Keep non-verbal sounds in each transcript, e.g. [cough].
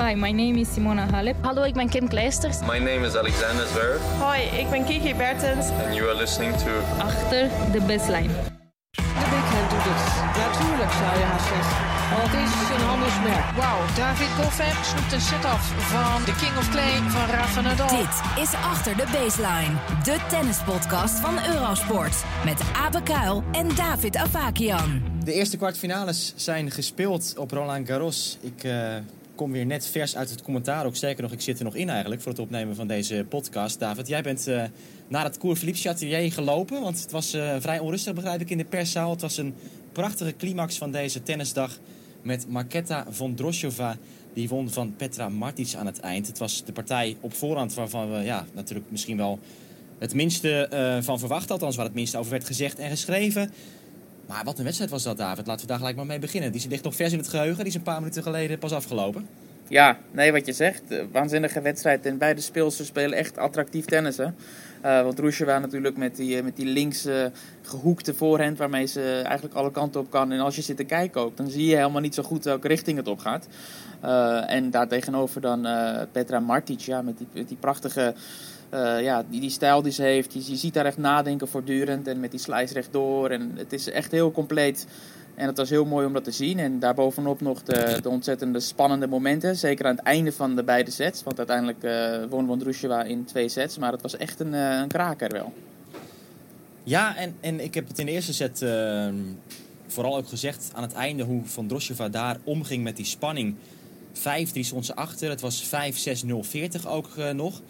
Hi, my name is Simona Halep. Hallo, ik ben Kim Kleisters. My name is Alexander Zverev. Hoi, ik ben Kiki Bertens. And you are listening to... Achter de baseline. De backhand doet het. Natuurlijk zou je haar zeggen. Want het is een handelsmerk. Wauw, David Goffin snoept een set-off van de King of Clay van Rafa Nadal. Dit is Achter de Baseline. De tennispodcast van Eurosport. Met Abe Kuil en David Avakian. De eerste kwartfinales zijn gespeeld op Roland Garros. Ik uh, kom weer net vers uit het commentaar. Ook sterker nog, ik zit er nog in eigenlijk voor het opnemen van deze podcast. David, jij bent uh, naar het Cour Philippe Chatelier gelopen. Want het was uh, vrij onrustig, begrijp ik, in de perszaal. Het was een prachtige climax van deze tennisdag met Marketa Vondroshova. Die won van Petra Martic aan het eind. Het was de partij op voorhand waarvan we ja, natuurlijk misschien wel het minste uh, van verwachten. Althans, waar het minste over werd gezegd en geschreven. Maar wat een wedstrijd was dat, David. Laten we daar gelijk maar mee beginnen. Die ligt nog vers in het geheugen. Die is een paar minuten geleden pas afgelopen. Ja, nee, wat je zegt. Waanzinnige wedstrijd. En beide speelsters spelen echt attractief tennissen. Uh, want Roesjewa natuurlijk met die, met die links uh, gehoekte voorhand waarmee ze eigenlijk alle kanten op kan. En als je zit te kijken ook, dan zie je helemaal niet zo goed welke richting het op gaat. En daartegenover dan Petra Martic, ja, met die, met die prachtige... Uh, ja, die, die stijl die ze heeft, je, ziet daar echt nadenken voortdurend en met die slice rechtdoor. En het is echt heel compleet. En het was heel mooi om dat te zien. En daarbovenop nog de, de ontzettende spannende momenten. Zeker aan het einde van de beide sets. Want uiteindelijk uh, won Wondrusheva in twee sets. Maar het was echt een, uh, een kraker wel. Ja, en, en ik heb het in de eerste set uh, vooral ook gezegd aan het einde hoe Van Drosheva daar omging met die spanning. 5-3 stond ze achter. Het was 5-6-0-40 ook nog.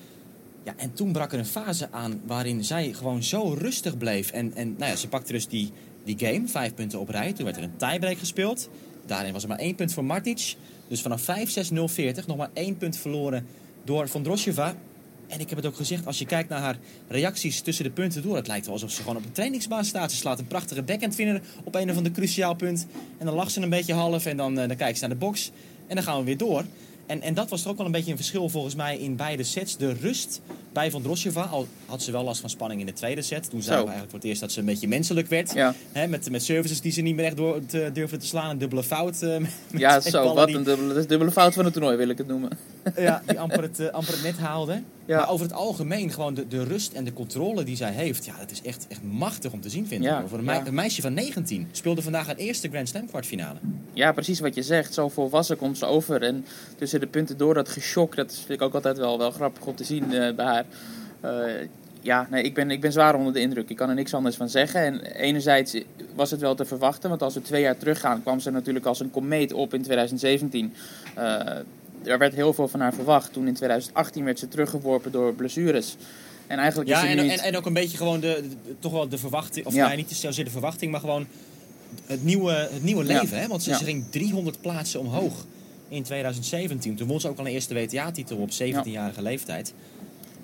Ja, en toen brak er een fase aan waarin zij gewoon zo rustig bleef. En, en nou ja, ze pakte dus die, die game, vijf punten op rij. Toen werd er een tiebreak gespeeld. Daarin was er maar één punt voor Martic. Dus vanaf 5-6-0-40 nog maar één punt verloren door Vondrosheva. En ik heb het ook gezegd, als je kijkt naar haar reacties tussen de punten door... het lijkt wel alsof ze gewoon op een trainingsbaan staat. Ze slaat een prachtige backhand winner op een of ander cruciaal punt. En dan lacht ze een beetje half en dan, uh, dan kijkt ze naar de box. En dan gaan we weer door. En, en dat was toch ook wel een beetje een verschil volgens mij in beide sets. De rust bij Van Drosheva, al had ze wel last van spanning in de tweede set. Toen zagen we eigenlijk voor het eerst dat ze een beetje menselijk werd. Ja. Hè, met, met services die ze niet meer echt door te, durfde te slaan. Een dubbele fout. [laughs] Met ja, zo. Wat die... een dubbele, dubbele fout van het toernooi wil ik het noemen. Ja, die amper het, uh, amper het net haalde. Ja. Maar over het algemeen, gewoon de, de rust en de controle die zij heeft. Ja, dat is echt, echt machtig om te zien, vind ik. Ja, Voor een, meisje van 19 speelde vandaag haar eerste Grand Slam kwartfinale. Ja, precies wat je zegt. Zo volwassen komt ze over. En tussen de punten door dat geschok, dat vind ik ook altijd wel, wel grappig om te zien uh, bij haar. Uh, ja, nee, ik ben, ik ben zwaar onder de indruk. Ik kan er niks anders van zeggen. En enerzijds was het wel te verwachten, want als we twee jaar teruggaan, kwam ze natuurlijk als een komeet op in 2017. Uh, er werd heel veel van haar verwacht. Toen in 2018 werd ze teruggeworpen door blessures. En eigenlijk ja, is en, niet... en, en ook een beetje gewoon de, de, toch wel de verwachting, of ja. nee, niet zozeer de verwachting, maar gewoon het nieuwe, het nieuwe leven. Ja. Hè? Want ze, ja. ging 300 plaatsen omhoog in 2017. Toen won ze ook al een eerste WTA-titel op 17-jarige leeftijd.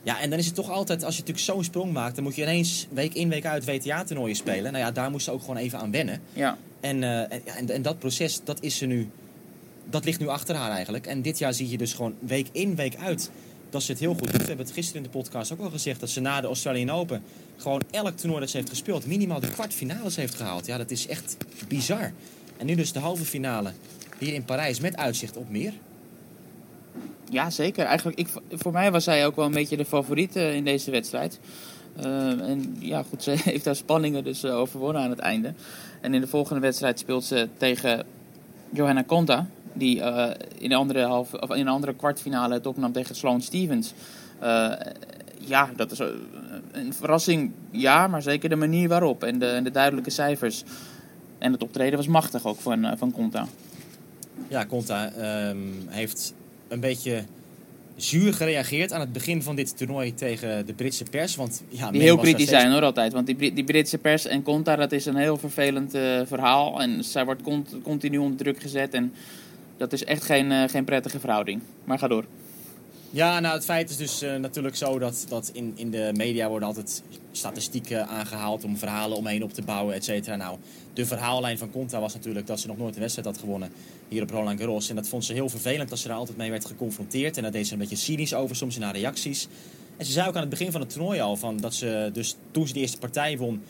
Ja, en dan is het toch altijd, als je natuurlijk zo'n sprong maakt, dan moet je ineens week in, week uit WTA-toernooien spelen. Nou ja, daar moest ze ook gewoon even aan wennen. Ja. En, uh, en, en, en, dat proces, dat is ze nu, dat ligt nu achter haar eigenlijk. En dit jaar zie je dus gewoon week in, week uit dat ze het heel goed doet. We hebben het gisteren in de podcast ook al gezegd dat ze na de Australian Open gewoon elk toernooi dat ze heeft gespeeld minimaal de kwartfinales heeft gehaald. Ja, dat is echt bizar. En nu dus de halve finale hier in Parijs met uitzicht op meer. Ja, zeker. Eigenlijk, ik, voor mij was zij ook wel een beetje de favoriet uh, in deze wedstrijd. Uh, en ja, goed, ze [laughs] heeft haar spanningen dus uh, overwonnen aan het einde. En in de volgende wedstrijd speelt ze tegen Johanna Conta. Die uh, in, de andere half, of in een andere kwartfinale het opnam tegen Sloane Stevens. ja, dat is een verrassing, ja, maar zeker de manier waarop. En de, en de duidelijke cijfers. En het optreden was machtig ook van, van Conta. Ja, Conta um, heeft een beetje zuur gereageerd aan het begin van dit toernooi tegen de Britse pers. Want, ja, die heel kritisch zijn hoor altijd. Want die, die Britse pers en Conta, dat is een heel vervelend uh, verhaal. En zij wordt cont continu onder druk gezet. En dat is echt geen, uh, geen prettige verhouding. Maar ga door. Ja, nou het feit is dus uh, natuurlijk zo dat, dat in, in de media worden altijd statistieken aangehaald om verhalen omheen op te bouwen, et cetera. Nou, de verhaallijn van Conta was natuurlijk dat ze nog nooit een wedstrijd had gewonnen hier op Roland Garros. En dat vond ze heel vervelend dat ze daar altijd mee werd geconfronteerd. En daar deed ze een beetje cynisch over, soms in haar reacties. En ze zei ook aan het begin van het toernooi al van dat ze, dus toen ze de eerste partij won,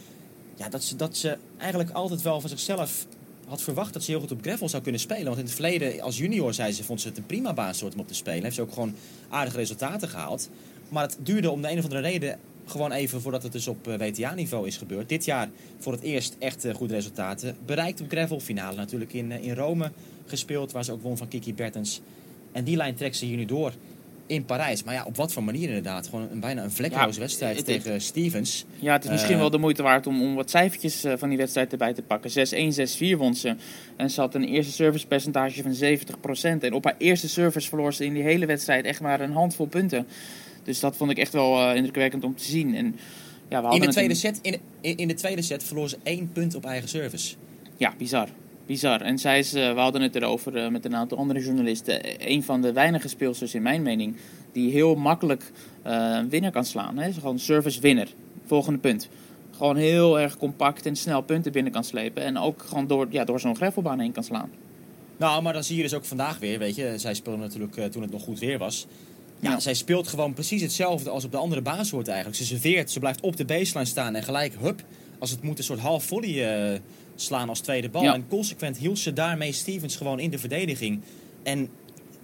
ja, dat, ze, dat ze eigenlijk altijd wel van zichzelf had verwacht dat ze heel goed op gravel zou kunnen spelen. Want in het verleden, als junior, zei ze, vond ze het een prima baansoort om op te spelen. Heeft ze ook gewoon aardige resultaten gehaald. Maar het duurde om de een of andere reden gewoon even voordat het dus op eh, WTA-niveau is gebeurd. Dit jaar voor het eerst echt eh, goede resultaten. Bereikt op gravel, finale natuurlijk in, eh, in Rome gespeeld, waar ze ook won van Kiki Bertens. En die lijn trekt ze hier nu door in Parijs. Maar ja, op wat voor manier inderdaad. Gewoon een, bijna een vlekkeloze Ja, wedstrijd tegen Stevens. Ja, het is misschien Eh, wel de moeite waard om, om wat cijfertjes eh, van die wedstrijd erbij te pakken. 6-1, 6-4 won ze. En ze had een eerste servicepercentage van 70%. En op haar eerste service verloor ze in die hele wedstrijd echt maar een handvol punten. Dus dat vond ik echt wel eh, indrukwekkend om te zien. En, ja, we In de, tweede set, in, in, in de tweede set verloor ze één punt op eigen service. Ja, bizar. Bizar. En zij is, eh, we hadden het erover eh, met een aantal andere journalisten. Een van de weinige speelsters in mijn mening die heel makkelijk eh, een winnaar kan slaan. Hè? Is Gewoon service winner. Volgende punt. Gewoon heel erg compact en snel punten binnen kan slepen. En ook gewoon door, ja, door zo'n gravelbaan heen kan slaan. Nou, maar dan zie je dus ook vandaag weer, weet je. Zij speelde natuurlijk toen het nog goed weer was. Ja, Ja. zij speelt gewoon precies hetzelfde als op de andere baansoort eigenlijk. Ze serveert, ze blijft op de baseline staan en gelijk, hup, als het moet, een soort half volley eh, slaan als tweede bal. Ja. En consequent hield ze daarmee Stevens gewoon in de verdediging. En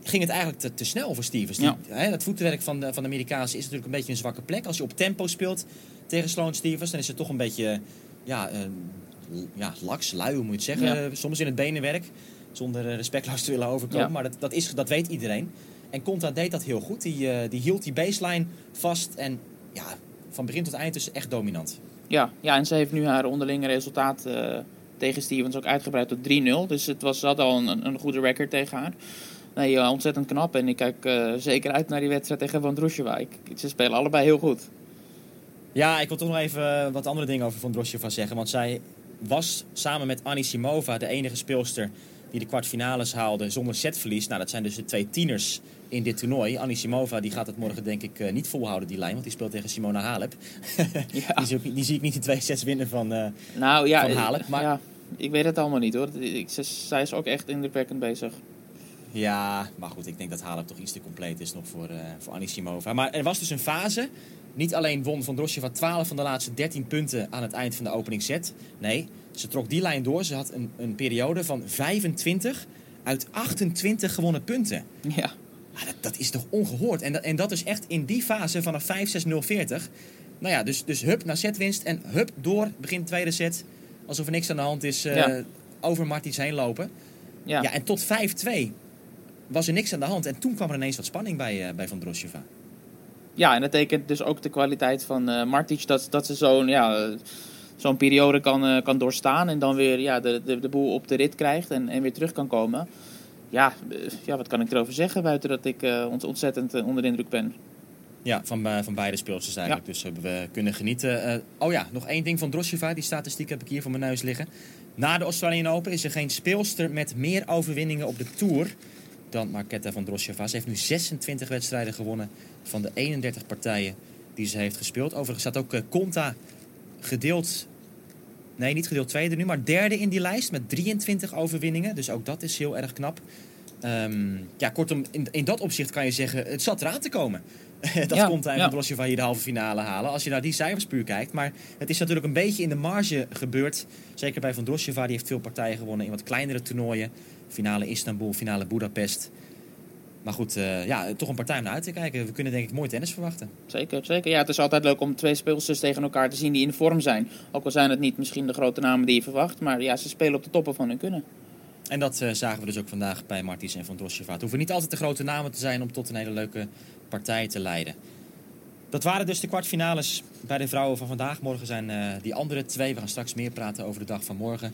ging het eigenlijk te, te snel voor Stevens. Die, Ja. hè, dat voetenwerk van de, van de Amerikaanse is natuurlijk een beetje een zwakke plek. Als je op tempo speelt tegen Sloane Stevens, dan is het toch een beetje ja, eh, ja, laks, lui, hoe moet je het zeggen. Ja. Eh, Soms in het benenwerk, zonder respectloos te willen overkomen. Ja. Maar dat, dat, is, dat weet iedereen. En Conta deed dat heel goed. Die, die hield die baseline vast en ja, van begin tot eind dus echt dominant. Ja, ja, en ze heeft nu haar onderlinge resultaat eh, tegen Stevens ook uitgebreid tot 3-0. Dus het was, ze had al een, een goede record tegen haar. Nee, ja, ontzettend knap. En ik kijk eh, zeker uit naar die wedstrijd tegen Van Drusjewa. Ik, ze spelen allebei heel goed. Ja, ik wil toch nog even wat andere dingen over Van Drosjeva zeggen. Want zij was samen met Annie Simova de enige speelster die de kwartfinales haalde zonder setverlies. Nou, dat zijn dus de twee tieners in dit toernooi. Annie Simova die gaat het morgen denk ik eh, niet volhouden, die lijn. Want die speelt tegen Simona Halep. [laughs] Ja. die, zie ik, die zie ik niet in twee sets winnen van... eh, Nou ja, van eh, Halep, maar- ja, ik weet het allemaal niet hoor. Ik, ze- zij is ook echt indrukwekkend bezig. Ja, maar goed, ik denk dat Halep toch iets te compleet is nog voor, eh voor Anisimova. Maar er was dus een fase. Niet alleen won Van Drosjeva 12 van de laatste 13 punten aan het eind van de opening set. Nee, ze trok die lijn door. Ze had een, een periode van 25 uit 28 gewonnen punten. Ja, Ah, dat, dat is toch ongehoord. En dat, en dat is echt in die fase vanaf 5, 6, 0, 40. Nou ja, dus, dus hup naar setwinst en hup door, begin tweede set. Alsof er niks aan de hand is, eh, Ja. over Martins heen lopen. ja. Ja, en tot 5-2 was er niks aan de hand. En toen kwam er ineens wat spanning bij, eh, bij Van Drosjeva. ja en dat tekent dus ook de kwaliteit van eh Martic. Dat, dat ze zo'n ja, zo'n periode kan, kan doorstaan. En dan weer ja, de, de, de boel op de rit krijgt en, en weer terug kan komen. Ja, ja, wat kan ik erover zeggen buiten dat ik eh, ont- ontzettend eh, onder de indruk ben. Ja, van, eh, van beide speelsters eigenlijk. Dus hebben we kunnen genieten. Oh ja, nog één ding van Drosjeva. Die statistiek heb ik hier voor mijn neus liggen. Na de Australian Open is er geen speelster met meer overwinningen op de Tour dan Marketa van Drosjeva. Ze heeft nu 26 wedstrijden gewonnen van de 31 partijen die ze heeft gespeeld. Overigens staat ook Conta gedeeld... Nee, niet gedeeld tweede nu, maar derde in die lijst met 23 overwinningen. Dus ook dat is heel erg knap. Ehm, ja, kortom, in, in dat opzicht kan je zeggen, het zat eraan te komen. [laughs] dat Ja, komt ja. eigenlijk je van hier de halve finale halen. Als je naar die cijfers puur kijkt. Maar het is natuurlijk een beetje in de marge gebeurd. Zeker bij Van Drosjeva, die heeft veel partijen gewonnen in wat kleinere toernooien. Finale Istanbul, finale Budapest. Maar goed, eh, ja, toch een partij om naar uit te kijken. We kunnen denk ik mooi tennis verwachten. Zeker, zeker. Ja, het is altijd leuk om twee speelsters tegen elkaar te zien die in vorm zijn. Ook al zijn het niet misschien de grote namen die je verwacht. Maar ja, ze spelen op de toppen van hun kunnen. En dat eh, zagen we dus ook vandaag bij Martins en Van Drosjeva. Het hoeven niet altijd de grote namen te zijn om tot een hele leuke partij te leiden. Dat waren dus de kwartfinales bij de vrouwen van vandaag. Morgen zijn eh, die andere twee. We gaan straks meer praten over de dag van morgen.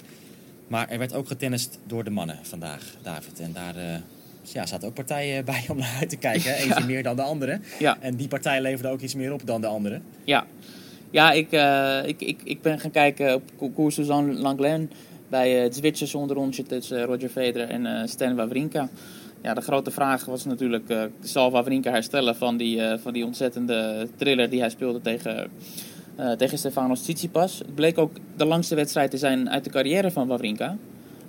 Maar er werd ook getennist door de mannen vandaag, David. En daar ja, zaten ook partijen [laughs] bij om naar uit te kijken. [laughs] Eentje meer dan de andere. Ja. En die partij leverde ook iets meer op dan de andere. Ja, ja ik, eh, ik, ik, ik ben gaan kijken op koers Suzanne Langlen bij eh, het Zwitserse onderrondje tussen eh, Roger Federer en Stan Wawrinka. Ja, de grote vraag was natuurlijk, zal Wawrinka herstellen van die, van die ontzettende thriller die hij speelde tegen, eh, tegen Stefanos Tsitsipas. Het bleek ook de langste wedstrijd te zijn uit de carrière van Wawrinka.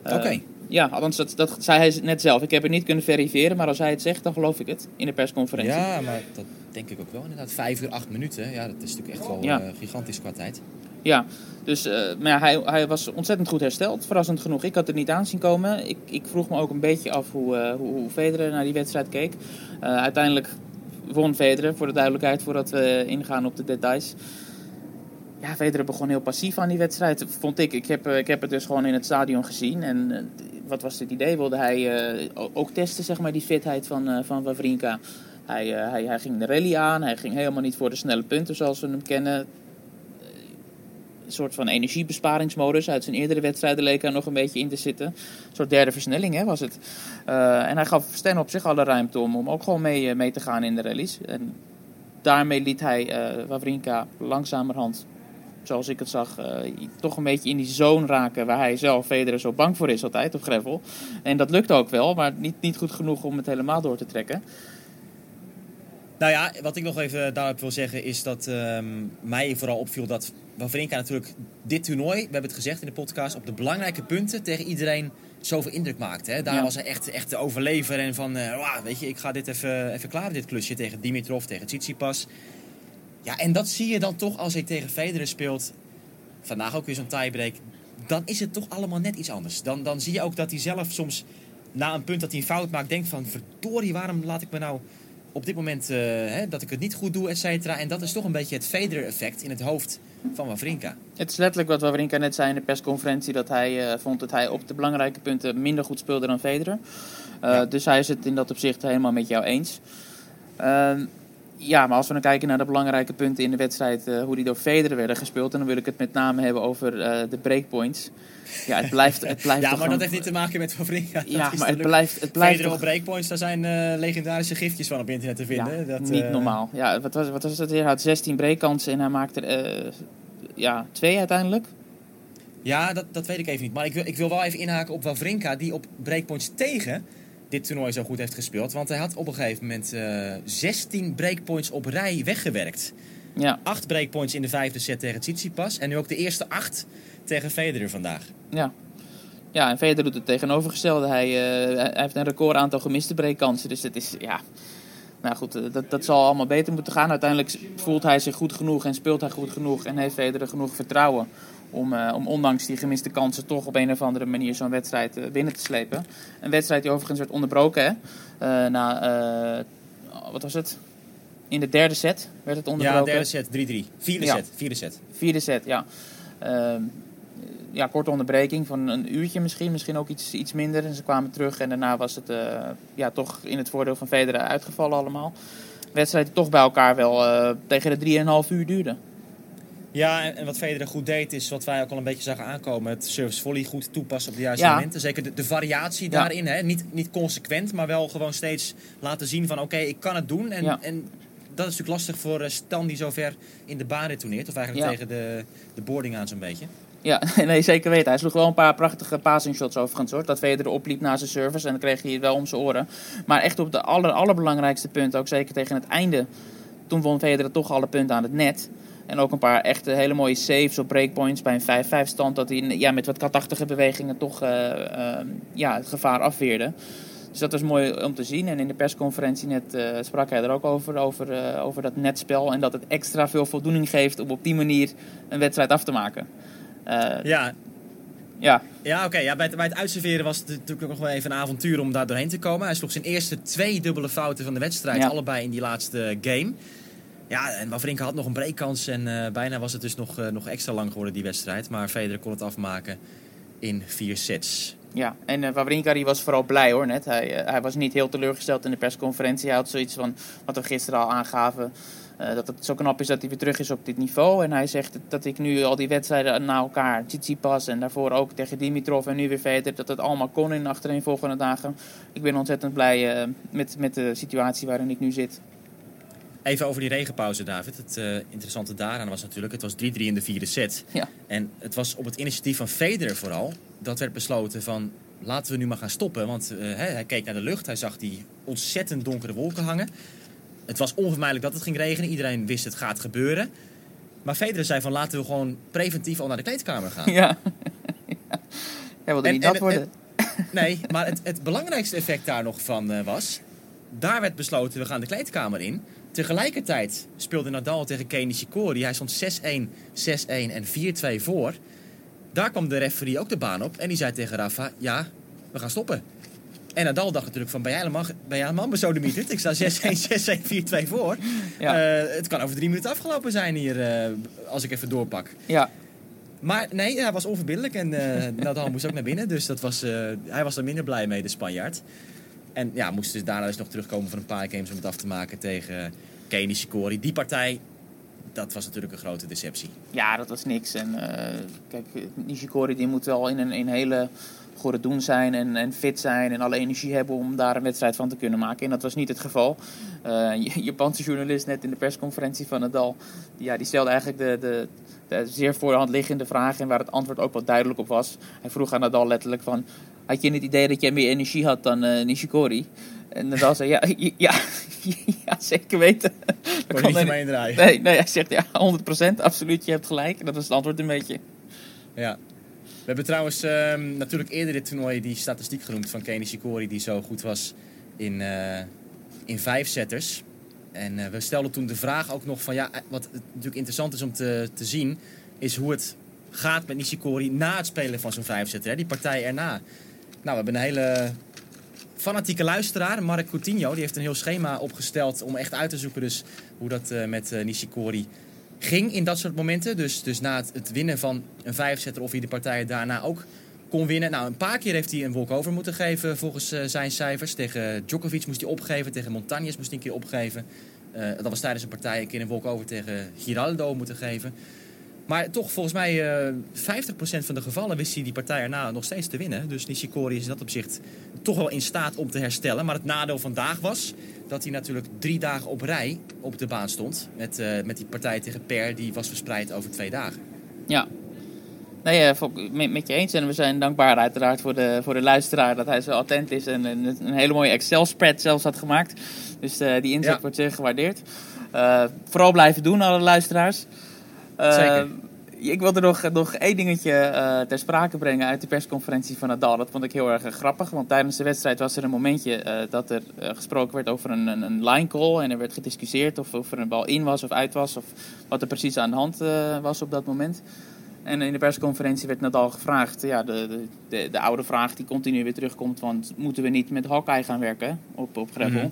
Oké. Ja, althans dat, dat zei hij net zelf. Ik heb het niet kunnen verifiëren, maar als hij het zegt, dan geloof ik het in de persconferentie. Ja, maar dat denk ik ook wel inderdaad. Vijf uur, acht minuten. Ja, dat is natuurlijk echt wel Ja. eh, gigantisch qua tijd. Ja, dus uh, maar ja, hij, hij was ontzettend goed hersteld, verrassend genoeg. Ik had het niet aan zien komen. Ik, ik vroeg me ook een beetje af hoe, uh, hoe, hoe Federer naar die wedstrijd keek. Uiteindelijk won Federer, voor de duidelijkheid, voordat we ingaan op de details. Ja, Federer begon heel passief aan die wedstrijd, vond ik. Ik heb, ik heb het dus gewoon in het stadion gezien. En wat was het idee? Wilde hij ook testen, zeg maar, die fitheid van, van Wawrinka? Hij, hij, hij ging de rally aan, hij ging helemaal niet voor de snelle punten zoals we hem kennen een soort van energiebesparingsmodus. Uit zijn eerdere wedstrijden leek er nog een beetje in te zitten. Een soort derde versnelling hè, was het. En hij gaf Sten op zich alle ruimte om, om ook gewoon mee, mee te gaan in de rallies. En daarmee liet hij uh, Wawrinka langzamerhand, zoals ik het zag, uh, toch een beetje in die zone raken waar hij zelf Federer zo bang voor is altijd op gravel. En dat lukte ook wel, maar niet, niet goed genoeg om het helemaal door te trekken. Nou ja, wat ik nog even daarop wil zeggen is dat um, mij vooral opviel dat Wawrinka natuurlijk dit toernooi, we hebben het gezegd in de podcast, op de belangrijke punten tegen iedereen zoveel indruk maakte. Hè? Daar ja. was hij echt, echt de overlever en van, uh, wow, weet je, ik ga dit even, even klaren, dit klusje tegen Dimitrov, tegen Tsitsipas. Ja, en dat zie je dan toch als hij tegen Federer speelt. Vandaag ook weer zo'n tiebreak. Dan is het toch allemaal net iets anders. Dan, dan zie je ook dat hij zelf soms na een punt dat hij een fout maakt, denkt van verdorie, waarom laat ik me nou op dit moment uh, hè, dat ik het niet goed doe, et cetera. En dat is toch een beetje het Federer-effect in het hoofd van Wawrinka. Het is letterlijk wat Wawrinka net zei in de persconferentie, dat hij uh, vond dat hij op de belangrijke punten minder goed speelde dan Federer. Uh, ja. Dus hij is het in dat opzicht helemaal met jou eens. Ehm, ja, maar als we dan kijken naar de belangrijke punten in de wedstrijd, hoe die door Federer werden gespeeld, en dan wil ik het met name hebben over de breakpoints. Ja, het blijft, het blijft [laughs] ja, maar dat heeft niet te maken met Wawrinka. Ja, maar het blijft, het blijft toch... breakpoints, daar zijn uh, legendarische giftjes van op internet te vinden. Ja, dat, niet uh... normaal. Ja, wat was, wat was het? Hij had 16 breakkansen en hij maakte er uh, ja, twee uiteindelijk. Ja, dat, dat weet ik even niet. Maar ik wil, ik wil wel even inhaken op Wawrinka, die op breakpoints tegen dit toernooi zo goed heeft gespeeld. Want hij had op een gegeven moment 16 breakpoints op rij weggewerkt. Ja. Acht breakpoints in de vijfde set tegen Tsitsipas. En nu ook de eerste acht tegen Federer vandaag. Ja. Ja, en Federer doet het tegenovergestelde. Hij, uh, hij heeft een record aantal gemiste breakkansen. Dus het is, ja... Nou goed, dat, dat zal allemaal beter moeten gaan. Uiteindelijk voelt hij zich goed genoeg en speelt hij goed genoeg. En heeft Federer genoeg vertrouwen om, uh, om ondanks die gemiste kansen toch op een of andere manier zo'n wedstrijd uh, binnen te slepen. Een wedstrijd die overigens werd onderbroken hè. Uh, na, wat was het? In de derde set werd het onderbroken. Ja, derde set 3-3. Vierde Ja. set, vierde set. Vierde set, ja. Ehm, ja, korte onderbreking van een uurtje misschien, misschien ook iets, iets minder. En ze kwamen terug en daarna was het eh, ja, toch in het voordeel van Federer uitgevallen allemaal. Wedstrijd die toch bij elkaar wel eh, tegen de 3,5 uur duurde. Ja, en, en wat Federer goed deed is wat wij ook al een beetje zagen aankomen. Het service volley goed toepassen op de juiste Ja. momenten. Zeker de, de variatie daarin. Hè? Niet, niet consequent, maar wel gewoon steeds laten zien van oké, ik kan het doen. En, en dat is natuurlijk lastig voor eh, Stan die zo ver in de baan retourneert. Of eigenlijk tegen de, de boarding aan zo'n beetje. Ja, [laughs] nee, zeker weten. Hij sloeg wel een paar prachtige passing shots overigens hoor. Dat Federer opliep na zijn service en dan kreeg hij het wel om zijn oren. Maar echt op de aller, allerbelangrijkste punten, ook zeker tegen het einde. Toen won Federer toch alle punten aan het net. En ook een paar echte hele mooie saves op breakpoints bij een 5-5 stand. Dat hij ja, met wat katachtige bewegingen toch eh, eh, ja, het gevaar afweerde. Dus dat was mooi om te zien. En in de persconferentie net eh, sprak hij er ook over, over, eh, over dat netspel. En dat het extra veel voldoening geeft om op die manier een wedstrijd af te maken. Ja, ja, Ja, oké. Ja, bij, het, bij het uitserveren was het natuurlijk nog wel even een avontuur om daar doorheen te komen. Hij sloeg zijn eerste twee dubbele fouten van de wedstrijd. Ja. Allebei in die laatste game. Ja, en Wawrinka had nog een breakkans. En eh, bijna was het dus nog, eh, nog extra lang geworden, die wedstrijd. Maar Federer kon het afmaken in vier sets. ja. en uh, Wawrinka die was vooral blij hoor net. Hij, hij was niet heel teleurgesteld in de persconferentie. Hij had zoiets van, wat we gisteren al aangaven... dat het zo knap is dat hij weer terug is op dit niveau. En hij zegt dat ik nu al die wedstrijden na elkaar, Tsitsipas en daarvoor ook tegen Dimitrov en nu weer Federer, dat het allemaal kon in de achtereenvolgende dagen. Ik ben ontzettend blij met, met de situatie waarin ik nu zit. Even over die regenpauze, David. Het eh, interessante daaraan was natuurlijk, het was 3-3 in de vierde set. Ja. En het was op het initiatief van Federer vooral, dat werd besloten van laten we nu maar gaan stoppen. Want eh, hij keek naar de lucht, hij zag die ontzettend donkere wolken hangen. Het was onvermijdelijk dat het ging regenen, iedereen wist het gaat gebeuren. Maar Federer zei van laten we gewoon preventief al naar de kleedkamer gaan. Ja. [laughs] ja. Hij wilde En- niet en dat worden. [laughs] Nee, maar [laughs] het, het belangrijkste effect daar nog van eh, was... Daar werd besloten, we gaan de kleedkamer in. Tegelijkertijd speelde Nadal tegen Kei Nishikori. Hij stond 6-1, 6-1 en 4-2 voor. Daar kwam de referee ook de baan op en die zei tegen Rafa, ja, we gaan stoppen. En Nadal dacht natuurlijk van, ben jij helemaal, ben jij helemaal besodemieterd? Ik sta 6-1, 6-1, 4-2 voor. Ja. Eh, het kan over drie minuten afgelopen zijn hier, eh, als ik even doorpak. Ja, Maar nee, hij was onverbiddelijk en eh Nadal moest ook naar binnen. Dus dat was, hij was er minder blij mee, de Spanjaard. En ja, moest dus daarna dus nog terugkomen van een paar games om het af te maken tegen Kei Nishikori. Die partij, dat was natuurlijk een grote deceptie. Ja, dat was niks. En eh, kijk, Nishikori die moet wel in een, hele goede doen zijn en, en fit zijn en alle energie hebben om daar een wedstrijd van te kunnen maken. En dat was niet het geval. Een Japanse journalist net in de persconferentie van Nadal, die, ja, die stelde eigenlijk de, de, de zeer voor de hand liggende vraag en waar het antwoord ook wel duidelijk op was. Hij vroeg aan Nadal letterlijk van, had je het idee dat jij meer energie had dan eh, Nishikori? En Nadal zei, [laughs] ja, ja, ja zeker weten. [laughs] Dat kan niet mee indraaien. Nee, nee, hij zegt ja, 100% absoluut, je hebt gelijk. Dat was het antwoord een beetje. Ja. We hebben trouwens ehm, natuurlijk eerder dit toernooi die statistiek genoemd van Kei Nishikori die zo goed was in, eh in vijfzetters. En eh, we stelden toen de vraag ook nog van ja, wat natuurlijk interessant is om te, te zien, is hoe het gaat met Nishikori na het spelen van zo'n vijfzetter. Hè? Die partij erna. Nou, we hebben een hele fanatieke luisteraar, Mark Coutinho, die heeft een heel schema opgesteld om echt uit te zoeken dus hoe dat eh, met eh, Nishikori ging in dat soort momenten. Dus, dus na het, het winnen van een vijfzetter of hij de partijen daarna ook kon winnen. Nou, een paar keer heeft hij een walkover moeten geven volgens eh, zijn cijfers. Tegen Djokovic moest hij opgeven, tegen Montañez moest hij een keer opgeven. Dat was tijdens een partij een keer een walkover tegen Giraldo moeten geven. Maar toch, volgens mij, eh 50% van de gevallen wist hij die partij erna nog steeds te winnen. Dus Nishikori is in dat opzicht toch wel in staat om te herstellen. Maar het nadeel vandaag was dat hij natuurlijk drie dagen op rij op de baan stond. Met, eh, met die partij tegen Per, die was verspreid over twee dagen. Ja. Nee, eh, met, je eens. En we zijn dankbaar uiteraard voor de, voor de luisteraar dat hij zo attent is en een, een hele mooie Excel-spread zelfs had gemaakt. Dus eh, die inzet Ja. wordt zeer gewaardeerd. Eh, vooral blijven doen, alle luisteraars. Eh, Zeker. Ik wilde nog, nog één dingetje eh, ter sprake brengen uit de persconferentie van Nadal. Dat vond ik heel erg eh, grappig, want tijdens de wedstrijd was er een momentje dat er gesproken werd over een, een, een line call. En er werd gediscussieerd of, of er een bal in was of uit was, of wat er precies aan de hand was op dat moment. En in de persconferentie werd Nadal gevraagd, ja, de, de, de, de oude vraag die continu weer terugkomt, want moeten we niet met Hawkeye gaan werken op, op gravel?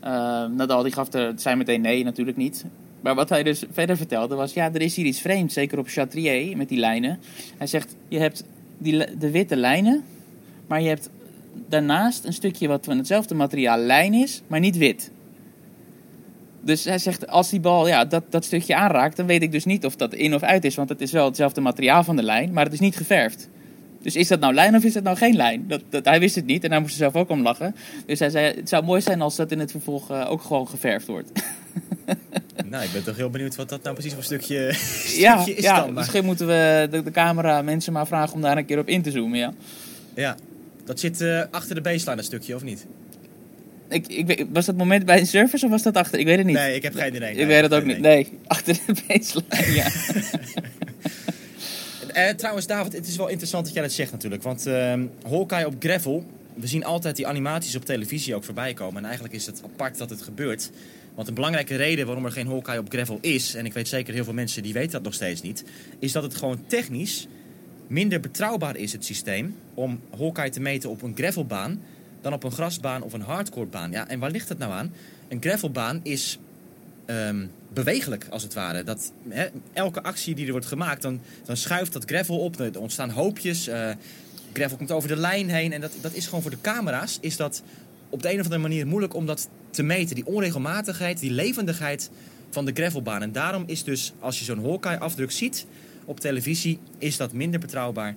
Mhm. Nadal die gaf er, zei meteen nee, natuurlijk niet. Maar wat hij dus verder vertelde was, ja, er is hier iets vreemds, zeker op Chatrier met die lijnen. Hij zegt, je hebt die, de witte lijnen, maar je hebt daarnaast een stukje wat van hetzelfde materiaal lijn is, maar niet wit. Dus hij zegt, als die bal ja, dat, dat stukje aanraakt, dan weet ik dus niet of dat in of uit is. Want het is wel hetzelfde materiaal van de lijn, maar het is niet geverfd. Dus is dat nou lijn of is dat nou geen lijn? Dat, dat, hij wist het niet en hij moest er zelf ook om lachen. Dus hij zei, het zou mooi zijn als dat in het vervolg eh, ook gewoon geverfd wordt. [laughs] [laughs] nou, ik ben toch heel benieuwd wat dat nou precies voor stukje, [laughs] ja, stukje is ja dan. Misschien moeten we de, de camera mensen maar vragen om daar een keer op in te zoomen, ja. ja, dat zit eh, achter de baseline, dat stukje, of niet? Ik, ik, was dat moment bij een service of was dat achter? Ik weet het niet. Nee, ik heb geen idee. ik Nee, weet het ook niet. Nee, [laughs] achter de baseline, ja. Eh, trouwens, David, het is wel interessant dat jij dat zegt natuurlijk. Want ehm Hawkeye op gravel, we zien altijd die animaties op televisie ook voorbij komen. En eigenlijk is het apart dat het gebeurt. Want een belangrijke reden waarom er geen Hawkeye op gravel is... en ik weet zeker heel veel mensen die weten dat nog steeds niet... is dat het gewoon technisch minder betrouwbaar is, het systeem... om Hawkeye te meten op een gravelbaan... dan op een grasbaan of een hardcorebaan. Ja, en waar ligt het nou aan? Een gravelbaan is ehm, bewegelijk, als het ware. Dat, elke actie die er wordt gemaakt, dan, dan schuift dat gravel op. Er ontstaan hoopjes. eh, gravel komt over de lijn heen. En dat, dat is gewoon voor de camera's... is dat op de een of andere manier moeilijk om dat te meten. Die onregelmatigheid, die levendigheid van de gravelbaan. En daarom is dus, als je zo'n Hawkeye-afdruk ziet op televisie... is dat minder betrouwbaar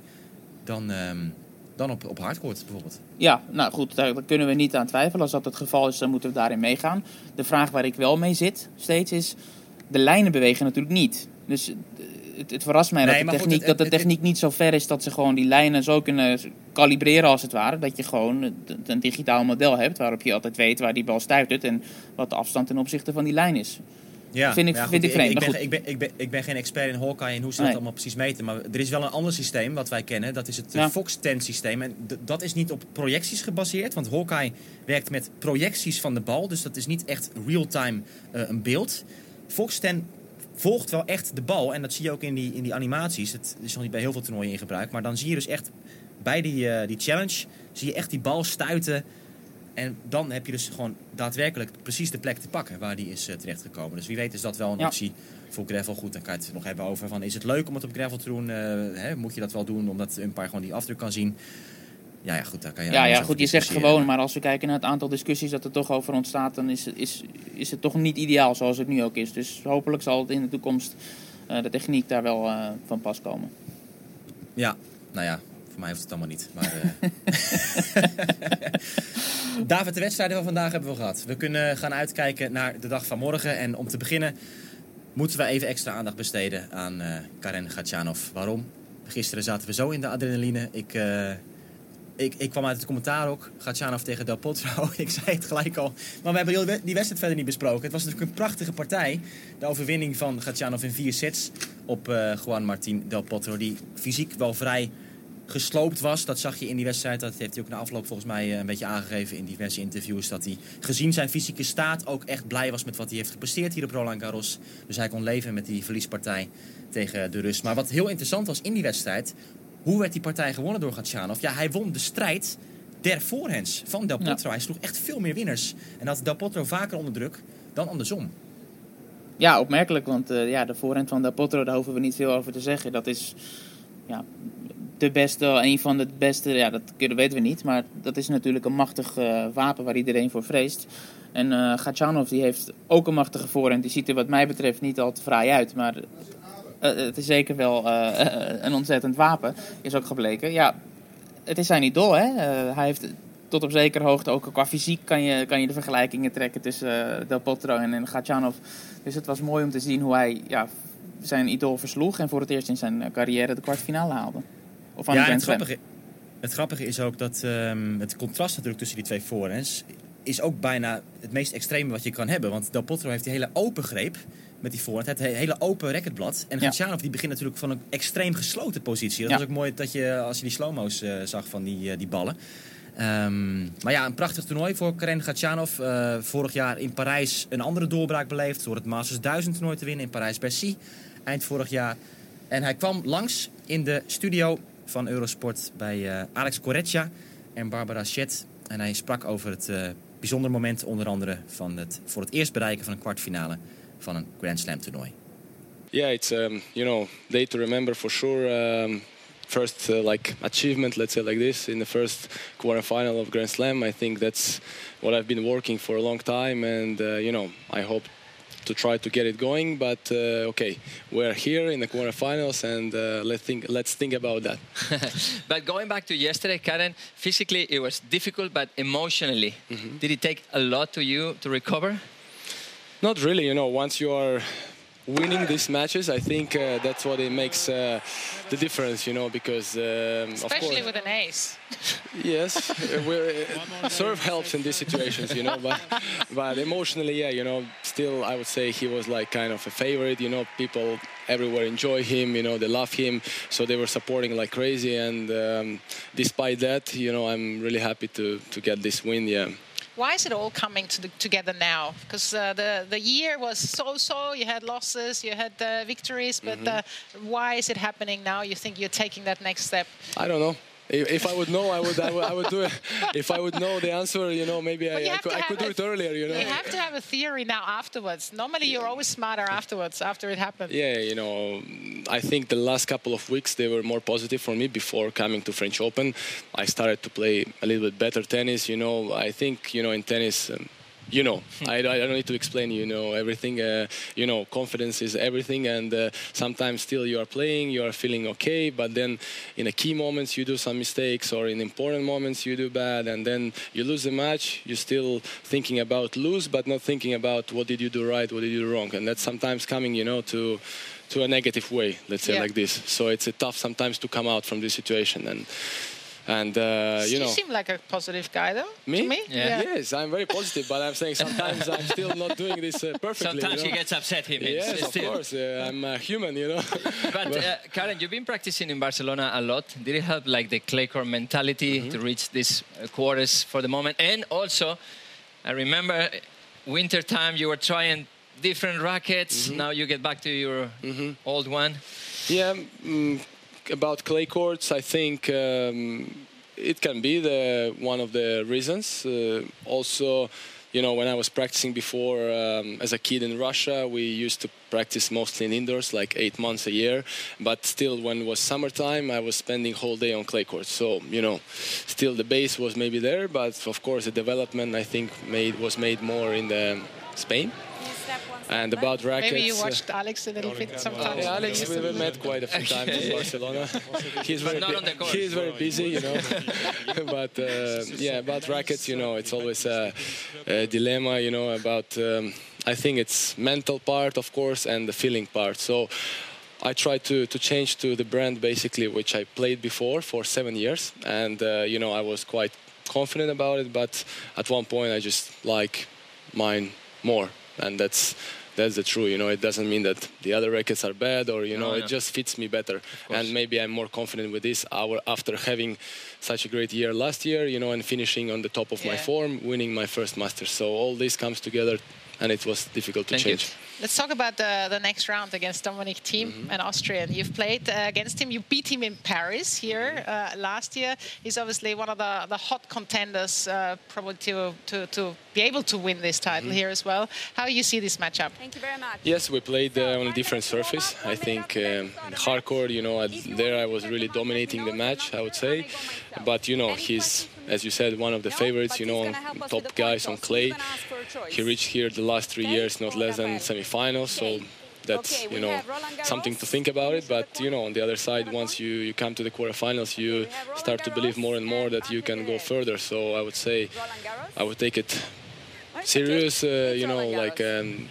dan, ehm, dan op, op hardcore bijvoorbeeld. Ja, nou goed, daar, daar kunnen we niet aan twijfelen. Als dat het geval is, dan moeten we daarin meegaan. De vraag waar ik wel mee zit steeds is... De lijnen bewegen natuurlijk niet. Dus eh, het, het verrast mij Nee, dat, de goed, techniek, het- dat de techniek niet zo ver is... dat ze gewoon die lijnen zo kunnen kalibreren als het ware. Dat je gewoon een, digitaal model hebt... waarop je altijd weet waar die bal stuitert... en wat de afstand ten opzichte van die lijn is. Ja, Vind ik- vind ik vreemd, Ik, ben, goed. ik, ben, ik, ben, ik ben geen expert in Hawkeye en hoe ze dat Nee. allemaal precies meten. Maar er is wel een ander systeem wat wij kennen. Dat is het Ja. Fox 10 systeem. En dat is niet op projecties gebaseerd. Want Hawkeye werkt met projecties van de bal. Dus dat is niet echt real-time eh, een beeld. Fox 10 volgt wel echt de bal. En dat zie je ook in die, in die animaties. Het is nog niet bij heel veel toernooien in gebruik. Maar dan zie je dus echt bij die, eh, die challenge... zie je echt die bal stuiten en dan heb je dus gewoon daadwerkelijk precies de plek te pakken waar die is eh, terechtgekomen. Dus wie weet is dat wel een Ja. optie voor gravel. Goed, dan kan je het nog hebben over van is het leuk om het op gravel te doen? Eh, hè, moet je dat wel doen omdat een paar gewoon die afdruk kan zien? Ja, ja, goed, daar kan je Ja, ja, goed, je zegt gewoon, maar als we kijken naar het aantal discussies dat er toch over ontstaat, dan is, het- is, is het toch niet ideaal zoals het nu ook is. Dus hopelijk zal het in de toekomst eh, de techniek daar wel eh, van pas komen. Ja, nou ja, voor mij hoeft het allemaal niet. Maar, eh. [laughs] David, de wedstrijden van vandaag hebben we gehad. We kunnen gaan uitkijken naar de dag van morgen. En om te beginnen moeten we even extra aandacht besteden aan Karen Gatjanov. Waarom? Gisteren zaten we zo in de adrenaline. Ik, ik, ik kwam uit het commentaar ook. Gatjanov tegen Del Potro. [laughs] ik zei het gelijk al. Maar we hebben die wedstrijd verder niet besproken. Het was natuurlijk een prachtige partij. De overwinning van Gatjanov in vier sets op eh, Juan Martín Del Potro. Die fysiek wel vrij gesloopt was. Dat zag je in die wedstrijd. Dat heeft hij ook na afloop volgens mij eh, een beetje aangegeven in diverse interviews. Dat hij gezien zijn fysieke staat ook echt blij was met wat hij heeft gepresteerd hier op Roland Garros. Dus hij kon leven met die verliespartij tegen de Rus. Maar wat heel interessant was in die wedstrijd. Hoe werd die partij gewonnen door Gatchanov? Ja, hij won de strijd der voorhands van Del Ja. Potro. Hij sloeg echt veel meer winners. En had Del Potro vaker onder druk dan andersom. Ja, opmerkelijk, want eh, ja, de voorhand van Del Potro, daar hoeven we niet veel over te zeggen. Dat is ja, de beste, een van de beste, ja, dat kunnen- weten we niet. Maar dat is natuurlijk een machtig eh, wapen waar iedereen voor vreest. En Gatchanov die heeft ook een machtige voorhand. Die ziet er wat mij betreft niet al te fraai uit. Maar eh, het is zeker wel eh, een ontzettend wapen, is ook gebleken. Ja, het is zijn idool, hè. Eh, hij heeft tot op zekere hoogte, ook qua fysiek, kan je, kan je de vergelijkingen trekken tussen eh, Del Potro en, en. Dus het was mooi om te zien hoe hij ja, zijn idool versloeg en voor het eerst in zijn eh, carrière de kwartfinale haalde. Of aan Ja, het grappige, het grappige is ook dat ehm, het contrast natuurlijk tussen die twee forehands is ook bijna het meest extreme wat je kan hebben. Want Del Potro heeft die hele open greep met die voorhand, het he- hele open racketblad. En Ja. Gatchanov die begint natuurlijk van een extreem gesloten positie. Dat Ja. was ook mooi dat je, als je die slow-mo's eh, zag van die, eh, die ballen. Ehm, maar ja, een prachtig toernooi voor Karen Gatchanov. Eh, vorig jaar in Parijs een andere doorbraak beleefd door het Masters 1000 toernooi te winnen in Parijs-Bercy. Eind vorig jaar. En hij kwam langs in de studio van Eurosport bij Alex Corretja en Barbara Chet. En hij sprak over het eh bijzonder moment onder andere van het voor het eerst bereiken van een kwartfinale van een Grand Slam toernooi. Yeah, it's um, you know day to remember for sure. Um, first uh, like achievement, let's say like this, in the first quarterfinal of Grand Slam. I think that's what I've been working for a long time, and uh, you know I hope to try to get it going. But uh, okay, we're here in the quarterfinals, and uh, let's think let's think about that. [laughs] But going back to yesterday, Karen, physically it was difficult, but emotionally, did it take a lot to you to recover? Not really, you know. Once you are winning these matches, I think uh, that's what it makes uh, the difference, you know, because um, of Especially course. with an ace. Yes, uh, uh, serve helps in these situations, you know. But, but emotionally, yeah, you know, still I would say he was like kind of a favorite. You know, people everywhere enjoy him. You know, they love him, so they were supporting like crazy. And um, despite that, you know, I'm really happy to to get this win. Yeah. Why is it all coming to the, together now? Because uh, the the year was so-so. You had losses, you had uh, victories, but uh, why is it happening now? You think you're taking that next step? I don't know. If, if I would know, I would, I would, I would do it. If I would know the answer, you know, maybe you I, I could, I could do it earlier, you know. You have to have a theory now afterwards. Normally, you're always smarter afterwards, after it happens. Yeah, you know, I think the last couple of weeks they were more positive for me before coming to French Open. I started to play a little bit better tennis. You know, I think you know in tennis. Um, you know, I, I don't need to explain. You know everything. Uh, you know, confidence is everything, and uh, sometimes still you are playing, you are feeling okay, but then in the key moments you do some mistakes, or in important moments you do bad, and then you lose the match. You're still thinking about lose, but not thinking about what did you do right, what did you do wrong, and that's sometimes coming, you know, to to a negative way. Let's say Yeah. like this. So it's tough sometimes to come out from this situation and. And uh, you you know, seem like a positive guy, though. me? To me? Yeah. Yes, I'm very positive, but I'm saying sometimes I'm still not doing this uh, [laughs] perfectly. Sometimes you he gets upset. He means Yes, of still. course. Uh, I'm a human, you know. [laughs] [laughs] But uh, Karen, you've been practicing in Barcelona a lot. Did it help, like the clay court mentality, Mm-hmm. to reach these uh, quarters for the moment? And also, I remember winter time you were trying different rackets. Mm-hmm. Now you get back to your old one. Yeah, mm, about clay courts, I think um, it can be the one of the reasons. Uh, also, you know, when I was practicing before um, as a kid in Russia, we used to practice mostly in indoors, like eight months a year. But still, when it was summertime, I was spending whole day on clay courts. So you know, still the base was maybe there, but of course the development I think made was made more in the Spain. And about rackets. Maybe you uh, watched Alex a little bit sometimes. yeah, Alex, we we met quite a few times in Barcelona. [laughs] He's very, not on the court. he's very busy, you know. [laughs] [laughs] but uh, yeah, about rackets, you know, it's always a, a dilemma, you know, about. Um, I think it's mental part, of course, and the feeling part. So. I tried to, to change to the brand basically, which I played before for seven years, and uh, you know I was quite confident about it. But at one point, I just like mine more, and that's that's the truth. You know, it doesn't mean that the other rackets are bad, or you know, No, it just fits me better. And maybe I'm more confident with this hour after having such a great year last year, you know, and finishing on the top of my form, winning my first Masters. So all this comes together, and it was difficult to Thank you. change. Let's talk about the, the next round against Dominic Thiem, Mm-hmm. an Austrian. You've played uh, against him. You beat him in Paris here Mm-hmm. uh, last year. He's obviously one of the, the hot contenders, uh, probably to, to, to be able to win this title here as well. How you see this matchup? Thank you very much. Yes, we played uh, on a different surface. I think um, hardcore, you know, at, there I was really dominating the match, I would say. But, you know, he's, as you said, one of the favorites, you know, top guys on clay. He reached here the last three years, not less than semi-finals, so that's, you know, something to think about it. But, you know, on the other side, once you, you come to the quarterfinals, you start to believe more and more that you can go further. So I would say I would take it serious, uh, you know, like um,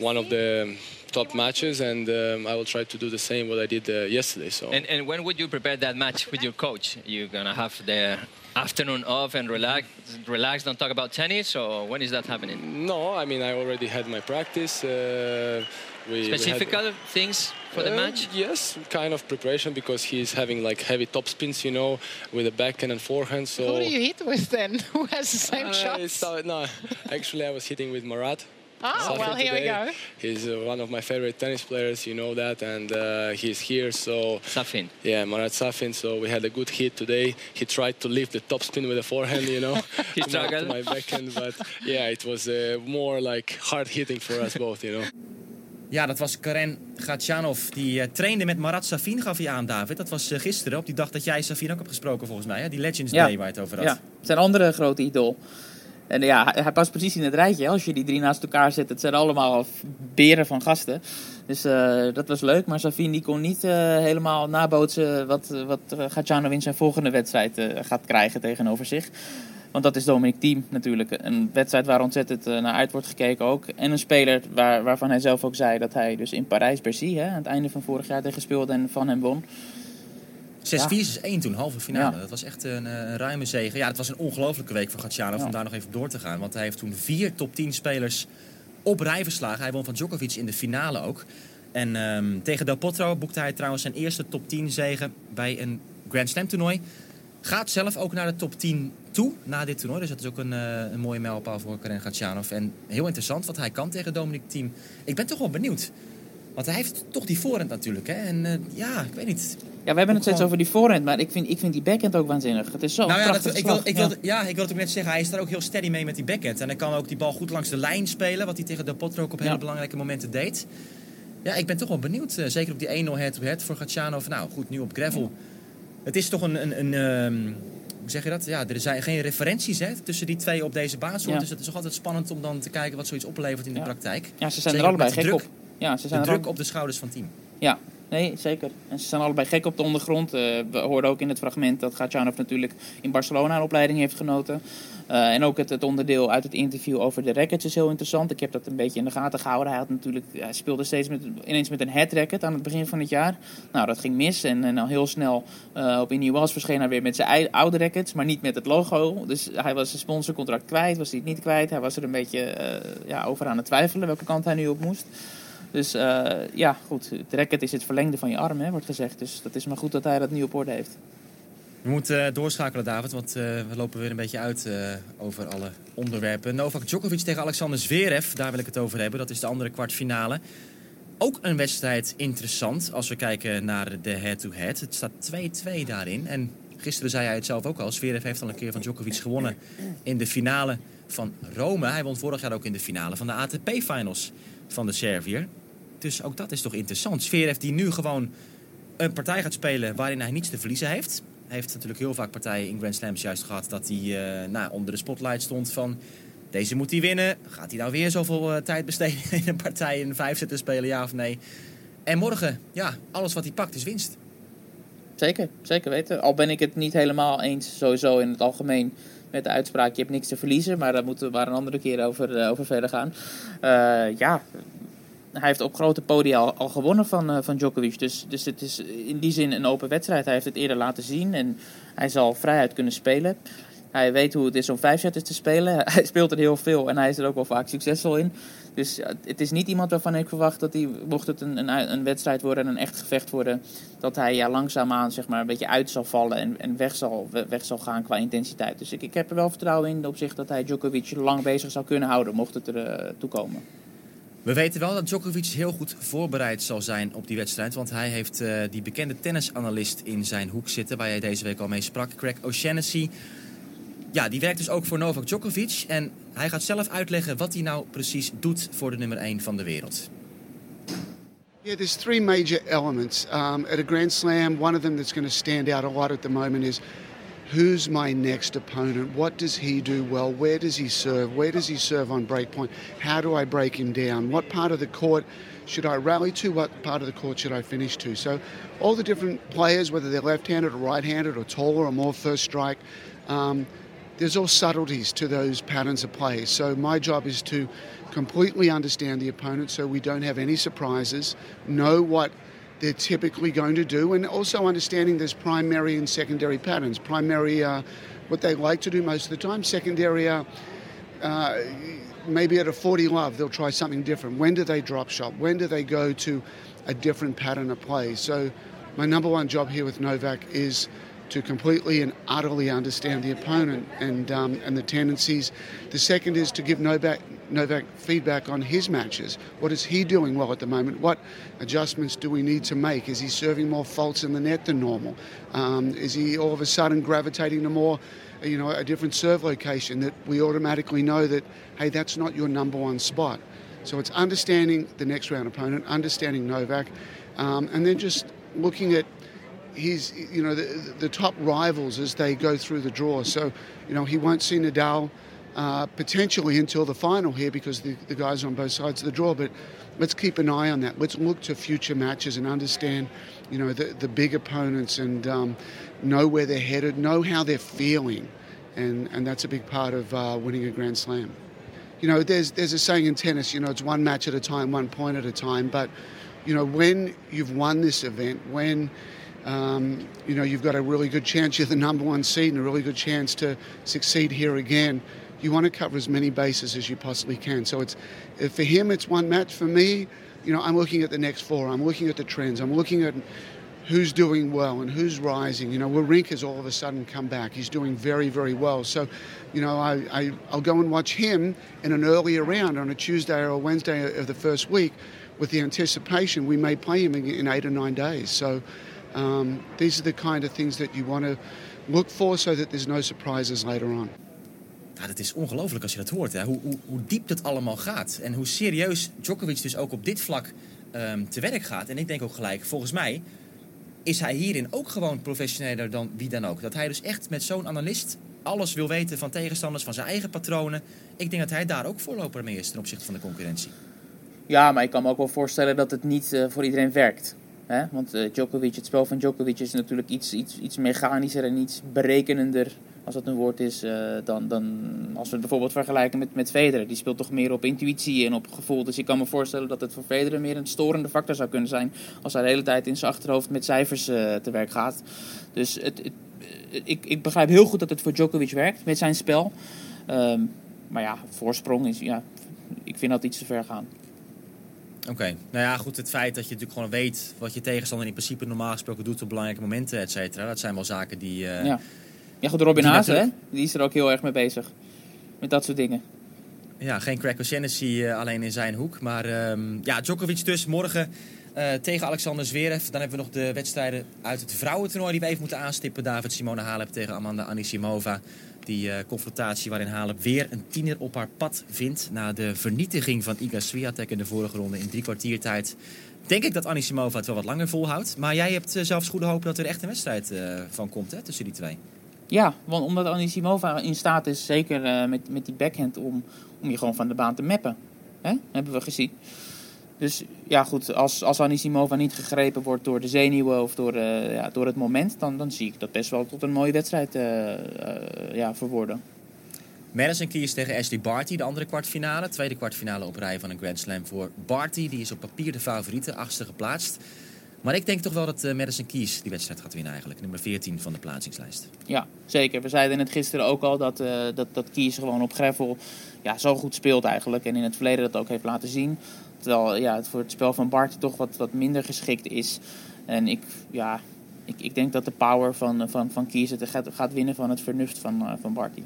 one of the top matches, and um, I will try to do the same what I did uh, yesterday. So And, and when would you prepare that match with your coach? You're gonna have the afternoon off and relax, relax, don't talk about tennis, or when is that happening? no, I mean I already had my practice. Uh, we, we had- Specific things for the Uh, match? Yes, kind of preparation because he's having like heavy top spins, you know, with a backhand and forehand. So Who do you hit with then? [laughs] Who has the same Uh, shots? it's, uh, no, actually I was hitting with Marat. Ah, Safin well, here we go. He's uh, one of my favorite tennis players, you know that, and uh, he's here. So Safin. yeah, Marat Safin. So we had a good hit today. He tried to lift the top spin with a forehand, you know, [laughs] He [laughs] struggled. my backhand, but yeah, it was uh, more like hard hitting for us both, you know. Ja, dat was Karen Gatjanov. Die eh, trainde met Marat Safin, gaf hij aan, David. Dat was eh, gisteren, op die dag dat jij Safin ook hebt gesproken, volgens mij. Hè? Die Legends Ja. Day waar je het over had. Ja, zijn andere grote idool. En ja, hij, past precies in het rijtje. Als je die drie naast elkaar zet, het zijn allemaal beren van gasten. Dus eh, dat was leuk. Maar Safin die kon niet eh, helemaal nabootsen wat, wat uh, Gatjanov in zijn volgende wedstrijd eh, gaat krijgen tegenover zich. Want dat is Dominic Thiem natuurlijk. Een wedstrijd waar ontzettend eh, naar uit wordt gekeken ook. En een speler waar, waarvan hij zelf ook zei dat hij dus in Parijs-Bercy... aan het einde van vorig jaar tegen speelde en van hem won. 6-4, 6-1 toen, halve finale. Dat was echt een, eh, een ruime zege. Ja, het was een ongelofelijke week voor Gatjanov Ja. om daar nog even op door te gaan. Want hij heeft toen vier top 10 spelers op rij verslagen. Hij won van Djokovic in de finale ook. En ehm, tegen Del Potro boekte hij trouwens zijn eerste top 10 zege bij een Grand Slam toernooi. Gaat zelf ook naar de top 10 toe na dit toernooi. Dus dat is ook een, eh, een mooie mijlpaal voor Karen Gatjanov. En heel interessant wat hij kan tegen Dominic Thiem. Ik ben toch wel benieuwd. Want hij heeft toch die voorhand natuurlijk. Hè? En eh, ja, ik weet niet. Ja, we hebben het steeds over die voorhand, maar ik vind, ik vind die backhand ook waanzinnig. Het is zo Nou ja, dat, ik, wil, ik, wil, Ja. ja. ik wil het ook net zeggen. Hij is daar ook heel steady mee met die backhand. En hij kan ook die bal goed langs de lijn spelen. Wat hij tegen Del Potro ook op hele Ja. belangrijke momenten deed. Ja, ik ben toch wel benieuwd. eh, zeker op die 1-0 head-to-head voor Gatjanov. Nou goed, nu op gravel. Het is toch een... een, een ehm, hoe zeg je dat? Ja, er zijn geen referenties hè, tussen die twee op deze. Ja. Dus het is toch altijd spannend om dan te kijken wat zoiets oplevert in de praktijk. Ja, ze zijn Zeker er allebei de gek druk, op. Ja, ze De zijn er druk op de schouders van het team. Ja, Nee, zeker. En ze zijn allebei gek op de ondergrond. Uh, we hoorden ook in het fragment dat Gatjanov natuurlijk in Barcelona een opleiding heeft genoten. Uh, en ook het, het, onderdeel uit het interview over de rackets is heel interessant. Ik heb dat een beetje in de gaten gehouden. Hij, had natuurlijk, hij speelde steeds met, ineens met een head racket aan het begin van het jaar. Nou, dat ging mis. En, en al heel snel uh, op Indië was verscheen hij weer met zijn oude rackets, maar niet met het logo. Dus hij was zijn sponsorcontract kwijt, was hij het niet kwijt. Hij was er een beetje ja, over aan het twijfelen welke kant hij nu op moest. Dus uh, ja, goed. Het racket is het verlengde van je arm, hè, wordt gezegd. Dus dat is maar goed dat hij dat nu op orde heeft. We moeten uh, doorschakelen, David, want uh, we lopen weer een beetje uit over alle onderwerpen. Novak Djokovic tegen Alexander Zverev, daar wil ik het over hebben. Dat is de andere kwartfinale. Ook een wedstrijd interessant als we kijken naar de head-to-head. -head. Het staat 2-2 daarin. En gisteren zei hij het zelf ook al. Zverev heeft al een keer van Djokovic gewonnen in de finale van Rome. Hij won vorig jaar ook in de finale van de ATP-finals van de Servier. Dus ook dat is toch interessant. Zverev die nu gewoon een partij gaat spelen waarin hij niets te verliezen heeft. Hij heeft natuurlijk heel vaak partijen in Grand Slams juist gehad dat hij uh, nou, onder de spotlight stond van... Deze moet hij winnen. Gaat hij nou weer zoveel uh, tijd besteden [laughs] in een partij in vijf zetten spelen, ja of nee? En morgen, ja, alles wat hij pakt is winst. Zeker, zeker weten. Al ben ik het niet helemaal eens sowieso in het algemeen met de uitspraak: je hebt niks te verliezen. Maar daar moeten we maar een andere keer over, uh, over verder gaan. Ja, hij heeft op grote podia al, gewonnen van, uh, van Djokovic. Dus, dus het is in die zin een open wedstrijd. Hij heeft het eerder laten zien en hij zal vrijheid kunnen spelen. Hij weet hoe het is om vijf setters te spelen. [laughs] Hij speelt er heel veel en hij is er ook wel vaak succesvol in. Dus het is niet iemand waarvan ik verwacht dat hij, mocht het een, een, wedstrijd worden en een echt gevecht worden, dat hij ja, langzaamaan zeg maar, een beetje uit zal vallen en, en weg, zal, weg zal gaan qua intensiteit. Dus ik, ik heb er wel vertrouwen in op zich dat hij Djokovic lang bezig zou kunnen houden, mocht het er uh, toe komen. We weten wel dat Djokovic heel goed voorbereid zal zijn op die wedstrijd. Want hij heeft uh, die bekende tennisanalist in zijn hoek zitten, waar jij deze week al mee sprak, Craig O'Shaughnessy. Ja, die werkt dus ook voor Novak Djokovic. En hij gaat zelf uitleggen wat hij nou precies doet voor de nummer 1 van de wereld. Yeah, there's three major elements. Um, at a Grand Slam, one of them that's going to stand out a lot at the moment is who's my next opponent? What does he do well? Where does he serve? Where does he serve on break point? How do I break him down? What part of the court should I rally to? What part of the court should I finish to? So, all the different players, whether they're left handed or right handed or taller or more first strike, um, there's all subtleties to those patterns of play. So my job is to completely understand the opponent so we don't have any surprises, know what they're typically going to do, and also understanding there's primary and secondary patterns. Primary, uh, what they like to do most of the time. Secondary, uh, uh, maybe at a 40 love, they'll try something different. When do they drop shop? When do they go to a different pattern of play? So my number one job here with Novak is to completely and utterly understand the opponent and um, and the tendencies. The second is to give Novak Novak feedback on his matches. What is he doing well at the moment? What adjustments do we need to make? Is he serving more faults in the net than normal? Um, is he all of a sudden gravitating to more, you know, a different serve location that we automatically know that hey, that's not your number one spot. So it's understanding the next round opponent, understanding Novak, um, and then just looking at his, you know, the, the top rivals as they go through the draw. So, you know, he won't see Nadal uh, potentially until the final here because the, the guys on both sides of the draw. But let's keep an eye on that. Let's look to future matches and understand, you know, the, the big opponents and um, know where they're headed, know how they're feeling. And, and that's a big part of uh, winning a Grand Slam. You know, there's, there's a saying in tennis, you know, it's one match at a time, one point at a time. But, you know, when you've won this event, when um, you know, you've got a really good chance. You're the number one seed and a really good chance to succeed here again. You want to cover as many bases as you possibly can. So it's for him, it's one match. For me, you know, I'm looking at the next four. I'm looking at the trends. I'm looking at who's doing well and who's rising. You know, Warink has all of a sudden come back. He's doing very, very well. So, you know, I, I, I'll go and watch him in an earlier round on a Tuesday or a Wednesday of the first week with the anticipation we may play him in, in eight or nine days. So, Um, these are the kind of things that you want to look for so that there's no surprises later on. Ja, het is ongelooflijk als je dat hoort. Hè? Hoe, hoe, hoe, diep dat allemaal gaat. En hoe serieus Djokovic dus ook op dit vlak um, te werk gaat. En ik denk ook gelijk, volgens mij is hij hierin ook gewoon professioneler dan wie dan ook. Dat hij dus echt met zo'n analist alles wil weten van tegenstanders, van zijn eigen patronen. Ik denk dat hij daar ook voorloper mee is ten opzichte van de concurrentie. Ja, maar ik kan me ook wel voorstellen dat het niet uh, voor iedereen werkt. Hè? Want uh, Djokovic, het spel van Djokovic is natuurlijk iets, iets, iets mechanischer en iets berekenender, als dat een woord is, uh, dan, dan als we het bijvoorbeeld vergelijken met, met Federer. Die speelt toch meer op intuïtie en op gevoel. Dus ik kan me voorstellen dat het voor Federer meer een storende factor zou kunnen zijn als hij de hele tijd in zijn achterhoofd met cijfers uh, te werk gaat. Dus het, ik, ik begrijp heel goed dat het voor Djokovic werkt met zijn spel. Um, maar ja, voorsprong is, ja, ik vind dat iets te ver gaan. Oké, nou ja, goed. Het feit dat je natuurlijk gewoon weet wat je tegenstander in principe normaal gesproken doet op belangrijke momenten, et cetera. Dat zijn wel zaken die. Uh, ja. ja, goed. Robin Haase, hè? Die is er ook heel erg mee bezig. Met dat soort dingen. Ja, geen Craig O'Shannessy uh, alleen in zijn hoek. Maar um, ja, Djokovic dus morgen uh, tegen Alexander Zverev. Dan hebben we nog de wedstrijden uit het vrouwentoernooi die we even moeten aanstippen. David Simone Halep tegen Amanda Anisimova. Die uh, confrontatie waarin Halep weer een tiener op haar pad vindt. Na de vernietiging van Iga Swiatek in de vorige ronde in drie kwartier tijd. Denk ik dat Anisimova het wel wat langer volhoudt. Maar jij hebt uh, zelfs goede hoop dat er echt een wedstrijd uh, van komt hè, tussen die twee. Ja, want omdat Anisimova in staat is, zeker met, met die backhand, om, om je gewoon van de baan te mappen. Hè? Hebben we gezien. Dus ja, goed, als, als Anisimova niet gegrepen wordt door de zenuwen of door, uh, ja, door het moment, dan, dan zie ik dat best wel tot een mooie wedstrijd uh, uh, ja, verworden. Madison Keys tegen Ashley Barty, de andere kwartfinale. Tweede kwartfinale op rij van een Grand Slam voor Barty. Die is op papier de favoriete, achtste geplaatst. Maar ik denk toch wel dat Madison Keys die wedstrijd gaat winnen eigenlijk. Nummer 14 van de plaatsingslijst. Ja, zeker. We zeiden het gisteren ook al dat, dat, dat Keys gewoon op gravel ja, zo goed speelt eigenlijk. En in het verleden dat ook heeft laten zien. Terwijl ja, het voor het spel van Bart toch wat, wat minder geschikt is. En ik, ja, ik, ik denk dat de power van, van, van Kies het gaat, gaat winnen van het vernuft van, uh, van Barty.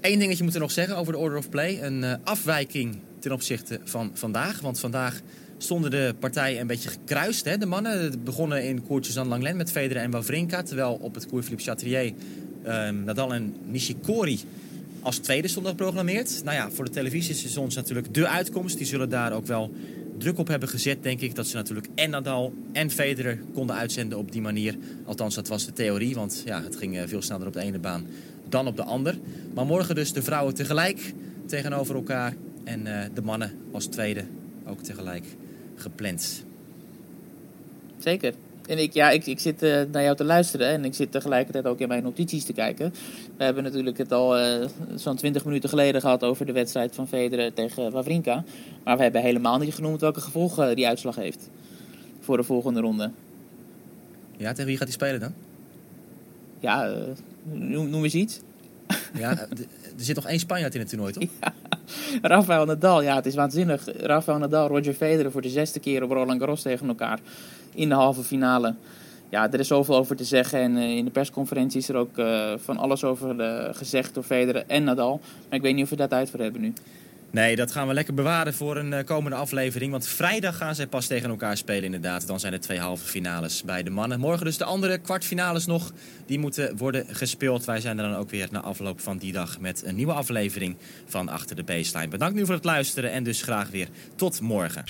Eén dingetje moet er nog zeggen over de Order of Play. Een uh, afwijking ten opzichte van vandaag. Want vandaag stonden de partijen een beetje gekruist. Hè? De mannen begonnen in koertjes aan Langlen met Federer en Wawrinka. Terwijl op het koer Philippe Chatrier uh, Nadal en Nishikori als tweede stond geprogrammeerd. Nou ja, voor de televisie is het ons natuurlijk de uitkomst. Die zullen daar ook wel druk op hebben gezet, denk ik. Dat ze natuurlijk en Nadal en Federer konden uitzenden op die manier. Althans, dat was de theorie, want ja, het ging veel sneller op de ene baan dan op de ander. Maar morgen dus de vrouwen tegelijk tegenover elkaar. En uh, de mannen als tweede ook tegelijk gepland. Zeker. En ik, ja, ik, ik zit uh, naar jou te luisteren en ik zit tegelijkertijd ook in mijn notities te kijken. We hebben natuurlijk het al uh, zo'n 20 minuten geleden gehad over de wedstrijd van Federer tegen Wawrinka. Maar we hebben helemaal niet genoemd welke gevolgen die uitslag heeft voor de volgende ronde. Ja, tegen wie gaat hij spelen dan? Ja, noem, noem eens iets. Ja, er zit nog één Spanjaard in het toernooi, toch? [laughs] Ja, [laughs] Rafael Nadal, ja, het is waanzinnig. Rafael Nadal, Roger Federer voor de zesde keer op Roland Garros tegen elkaar in de halve finale. Ja, er is zoveel over te zeggen en uh, in de persconferentie is er ook uh, van alles over uh, gezegd door Federer en Nadal. Maar ik weet niet of we daar tijd voor hebben nu. Nee, dat gaan we lekker bewaren voor een komende aflevering. Want vrijdag gaan zij pas tegen elkaar spelen inderdaad. Dan zijn er twee halve finales bij de mannen. Morgen dus de andere kwartfinales nog. Die moeten worden gespeeld. Wij zijn er dan ook weer na afloop van die dag met een nieuwe aflevering van Achter de Baseline. Bedankt nu voor het luisteren en dus graag weer tot morgen.